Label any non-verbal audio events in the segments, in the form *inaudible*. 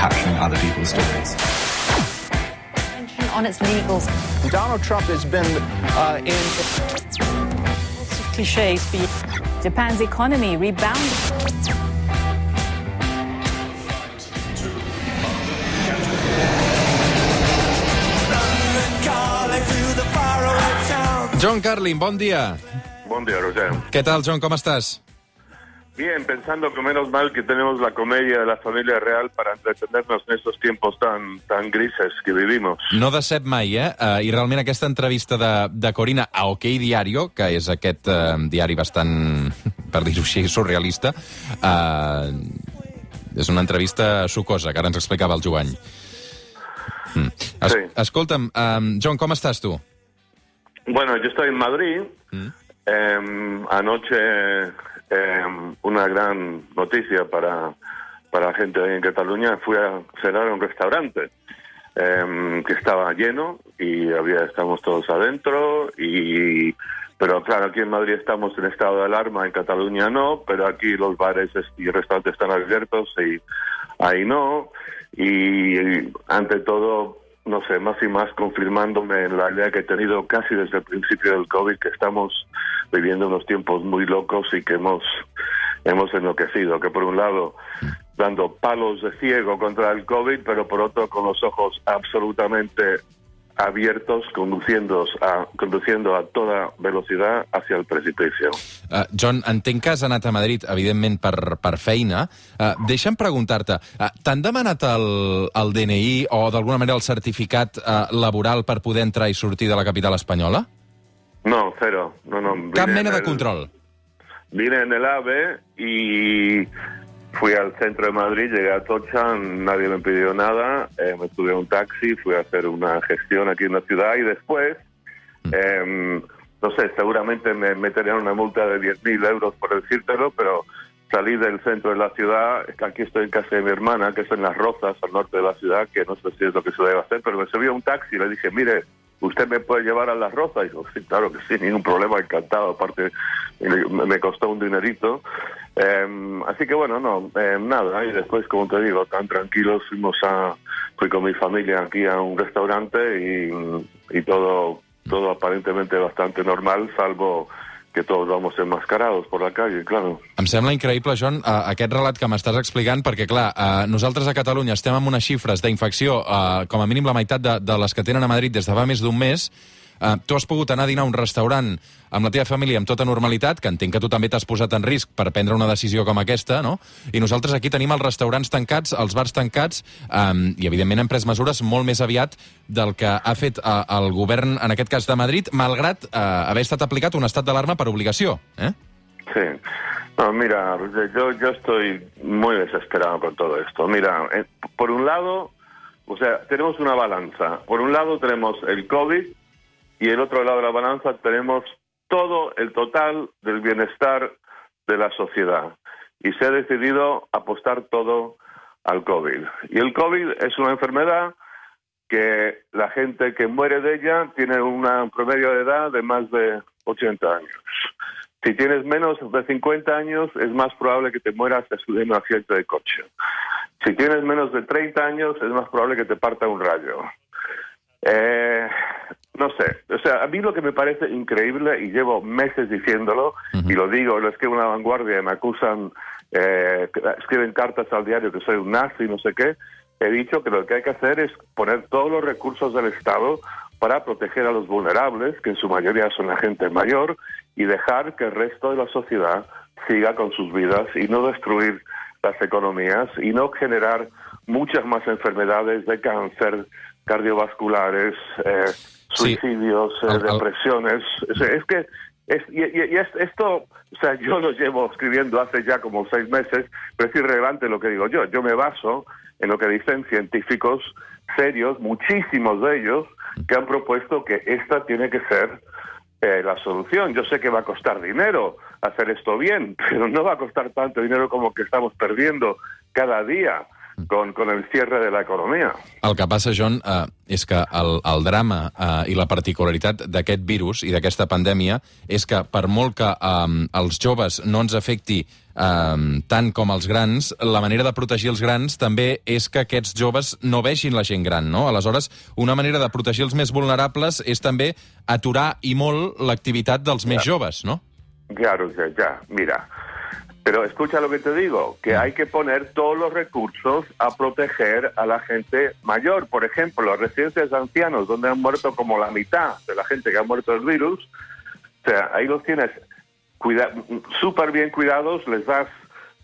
capturing other people's stories. on its legals. Donald Trump has been uh, in. Lots of cliches. But Japan's economy rebounded. John Carlin, bon dia. Buen día, Roger. Què tal, John, com estàs? Bien, pensando que menos mal que tenemos la comedia de la familia real para entretenernos en estos tiempos tan, tan grises que vivimos. No decep mai, eh? Uh, I realment aquesta entrevista de, de Corina a OK Diario, que és aquest uh, diari bastant, *laughs* per dir-ho així, surrealista, uh, és una entrevista sucosa, que ara ens explicava el Joany. Mm. Es Sí. Escolta'm, um, John, com estàs tu? Bueno, yo estoy en Madrid. Em, anoche em, una gran noticia para, para la gente ahí en Cataluña. Fui a cenar un restaurante em, que estaba lleno y había estamos todos adentro y pero claro aquí en Madrid estamos en estado de alarma en Cataluña no pero aquí los bares y restaurantes están abiertos y ahí no y ante todo no sé, más y más confirmándome en la idea que he tenido casi desde el principio del COVID, que estamos viviendo unos tiempos muy locos y que hemos, hemos enloquecido, que por un lado dando palos de ciego contra el COVID, pero por otro con los ojos absolutamente abiertos, conduciendo a, conduciendo a toda velocidad hacia el precipicio. Uh, John, entenc que has anat a Madrid, evidentment, per, per feina. Uh, deixa'm preguntar-te, uh, t'han demanat el, el DNI o, d'alguna manera, el certificat uh, laboral per poder entrar i sortir de la capital espanyola? No, cero. No, no, Cap mena en de el- control. Vine en el AVE y fui al centro de Madrid, llegué a Tocha, nadie me pidió nada, eh, me subí a un taxi, fui a hacer una gestión aquí en la ciudad y después, eh, no sé, seguramente me meterían una multa de 10.000 euros por decírtelo, pero salí del centro de la ciudad, aquí estoy en casa de mi hermana, que es en Las Rozas, al norte de la ciudad, que no sé si es lo que se debe hacer, pero me subí a un taxi y le dije, mire, ¿usted me puede llevar a Las Rozas? Y dijo, sí, claro que sí, ningún problema, encantado. Aparte, me costó un dinerito. Eh, así que bueno, no, eh, nada. Y después, como te digo, tan tranquilos, fuimos a, fui con mi familia aquí a un restaurante y todo, todo aparentemente bastante normal, salvo que todos vamos enmascarados por la calle, claro. Em sembla increïble, John, uh, aquest relat que m'estàs explicant, perquè, clar, uh, nosaltres a Catalunya estem amb unes xifres d'infecció, uh, com a mínim la meitat de, de les que tenen a Madrid des de fa més d'un mes. Uh, tu has pogut anar a dinar a un restaurant amb la teva família amb tota normalitat, que entenc que tu també t'has posat en risc per prendre una decisió com aquesta, no? I nosaltres aquí tenim els restaurants tancats, els bars tancats, um, i evidentment hem pres mesures molt més aviat del que ha fet uh, el govern, en aquest cas de Madrid, malgrat uh, haver estat aplicat un estat d'alarma per obligació. Eh? Sí. No, mira, yo, yo estoy muy desesperado con todo esto. Mira, eh, por un lado, o sea, tenemos una balanza. Por un lado tenemos el COVID y el otro lado de la balanza tenemos todo el total del bienestar de la sociedad. Y se ha decidido apostar todo al COVID. Y el COVID es una enfermedad que la gente que muere de ella tiene una promedio de edad de más de 80 años. Si tienes menos de 50 años, es más probable que te mueras de un accidente de coche. Si tienes menos de 30 años, es más probable que te parta un rayo. Eh, no sé, o sea, a mí lo que me parece increíble, y llevo meses diciéndolo, y lo digo, escribo en la vanguardia, me acusan, eh, que escriben cartas al diario que soy un nazi, no sé qué, he dicho que lo que hay que hacer es poner todos los recursos del Estado para proteger a los vulnerables, que en su mayoría son la gente mayor, y dejar que el resto de la sociedad siga con sus vidas y no destruir las economías y no generar muchas más enfermedades de cáncer, cardiovasculares, eh, Sí. suicidios, eh, depresiones. Es, que es, y, y- y es- esto, o sea, yo lo llevo escribiendo hace ya como seis meses, pero es irrelevante lo que digo yo. Yo me baso en lo que dicen científicos serios, muchísimos de ellos, que han propuesto que esta tiene que ser eh, la solución. Yo sé que va a costar dinero hacer esto bien, *laughs* pero no va a costar tanto dinero como que estamos perdiendo cada día. con, con el cierre de la economía. El que passa, John, eh, és que el, el drama eh, i la particularitat d'aquest virus i d'aquesta pandèmia és que per molt que eh, els joves no ens afecti eh, tant com els grans, la manera de protegir els grans també és que aquests joves no vegin la gent gran, no? Aleshores, una manera de protegir els més vulnerables és també aturar i molt l'activitat dels més joves, no? Claro, ya, ya, mira. Pero escucha lo que te digo, que hay que poner todos los recursos a proteger a la gente mayor. Por ejemplo, las residencias de ancianos, donde han muerto como la mitad de la gente que ha muerto del virus, o sea, ahí los tienes súper bien cuidados, les das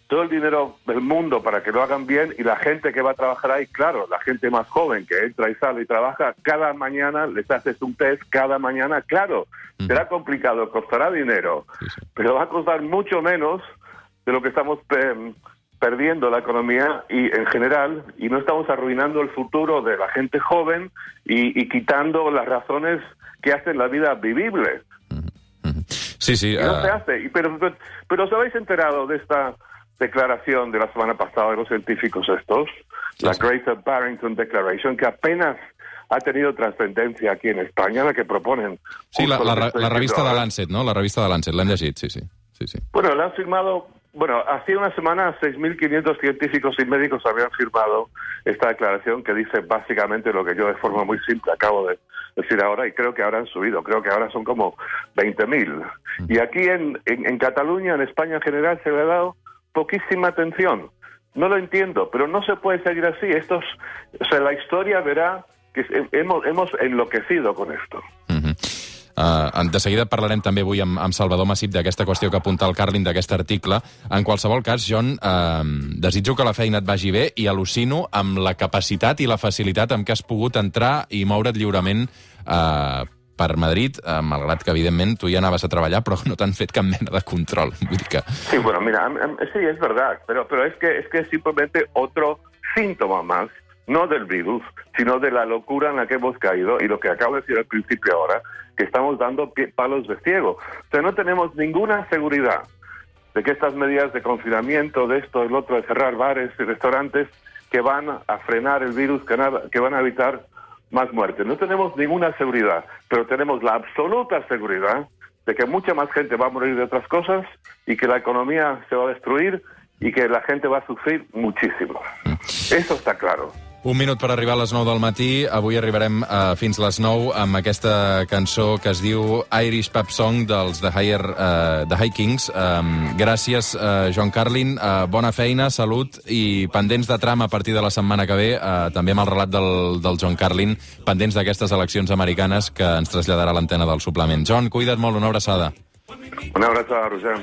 todo el dinero del mundo para que lo hagan bien y la gente que va a trabajar ahí, claro, la gente más joven que entra y sale y trabaja, cada mañana les haces un test, cada mañana, claro, será complicado, costará dinero, pero va a costar mucho menos de lo que estamos eh, perdiendo la economía y en general y no estamos arruinando el futuro de la gente joven y, y quitando las razones que hacen la vida vivible. Sí, sí. Y no se hace. Y pero, pero, pero ¿os habéis enterado de esta declaración de la semana pasada de los científicos estos? La. Greater Barrington Declaration, que apenas ha tenido trascendencia aquí en España, la que proponen. Sí, la, la, la revista de. Lancet, no? La revista de Lancet, l'hem llegit, sí, sí. sí, sí. Bueno, la han firmado, bueno, hacía una semana 6.500 científicos y médicos habían firmado esta declaración que dice básicamente lo que yo de forma muy simple acabo de decir ahora y creo que ahora han subido, creo que ahora son como 20.000. Y aquí en, en, en Cataluña, en España en general, se le ha dado poquísima atención. No lo entiendo, pero no se puede seguir así. Estos, o sea, la historia verá que hemos, hemos enloquecido con esto. Uh, de seguida parlarem també avui amb, amb Salvador Massip d'aquesta qüestió que apunta el Carlin d'aquest article. En qualsevol cas, John, eh, desitjo que la feina et vagi bé i al·lucino amb la capacitat i la facilitat amb què has pogut entrar i moure't lliurement eh, per Madrid, eh, malgrat que, evidentment, tu ja anaves a treballar, però no t'han fet cap mena de control. *laughs* Vull dir que... Sí, bueno, mira, am- am- sí, es verdad, pero, pero es, que, es que es simplemente otro síntoma más, no del virus, sino de la locura en la que hemos caído y lo que acabo de decir al principio ahora, que estamos dando palos de ciego. O sea, no tenemos ninguna seguridad de que estas medidas de confinamiento, de esto, del otro, de cerrar bares y restaurantes, que van a frenar el virus, que van a evitar más muertes. No tenemos ninguna seguridad, pero tenemos la absoluta seguridad de que mucha más gente va a morir de otras cosas y que la economía se va a destruir y que la gente va a sufrir muchísimo. Eso está claro. Un minut per arribar a les 9 del matí. Avui arribarem uh, fins les 9 amb aquesta cançó que es diu Irish Pub Song dels The, Higher, uh, The High Kings. Um, gràcies, uh, Joan Carlin. Uh, bona feina, salut i pendents de tram a partir de la setmana que ve, uh, també amb el relat del, del John Carlin, pendents d'aquestes eleccions americanes que ens traslladarà l'antena del suplement. John, cuida't molt, una abraçada. Un abrazo a Roger.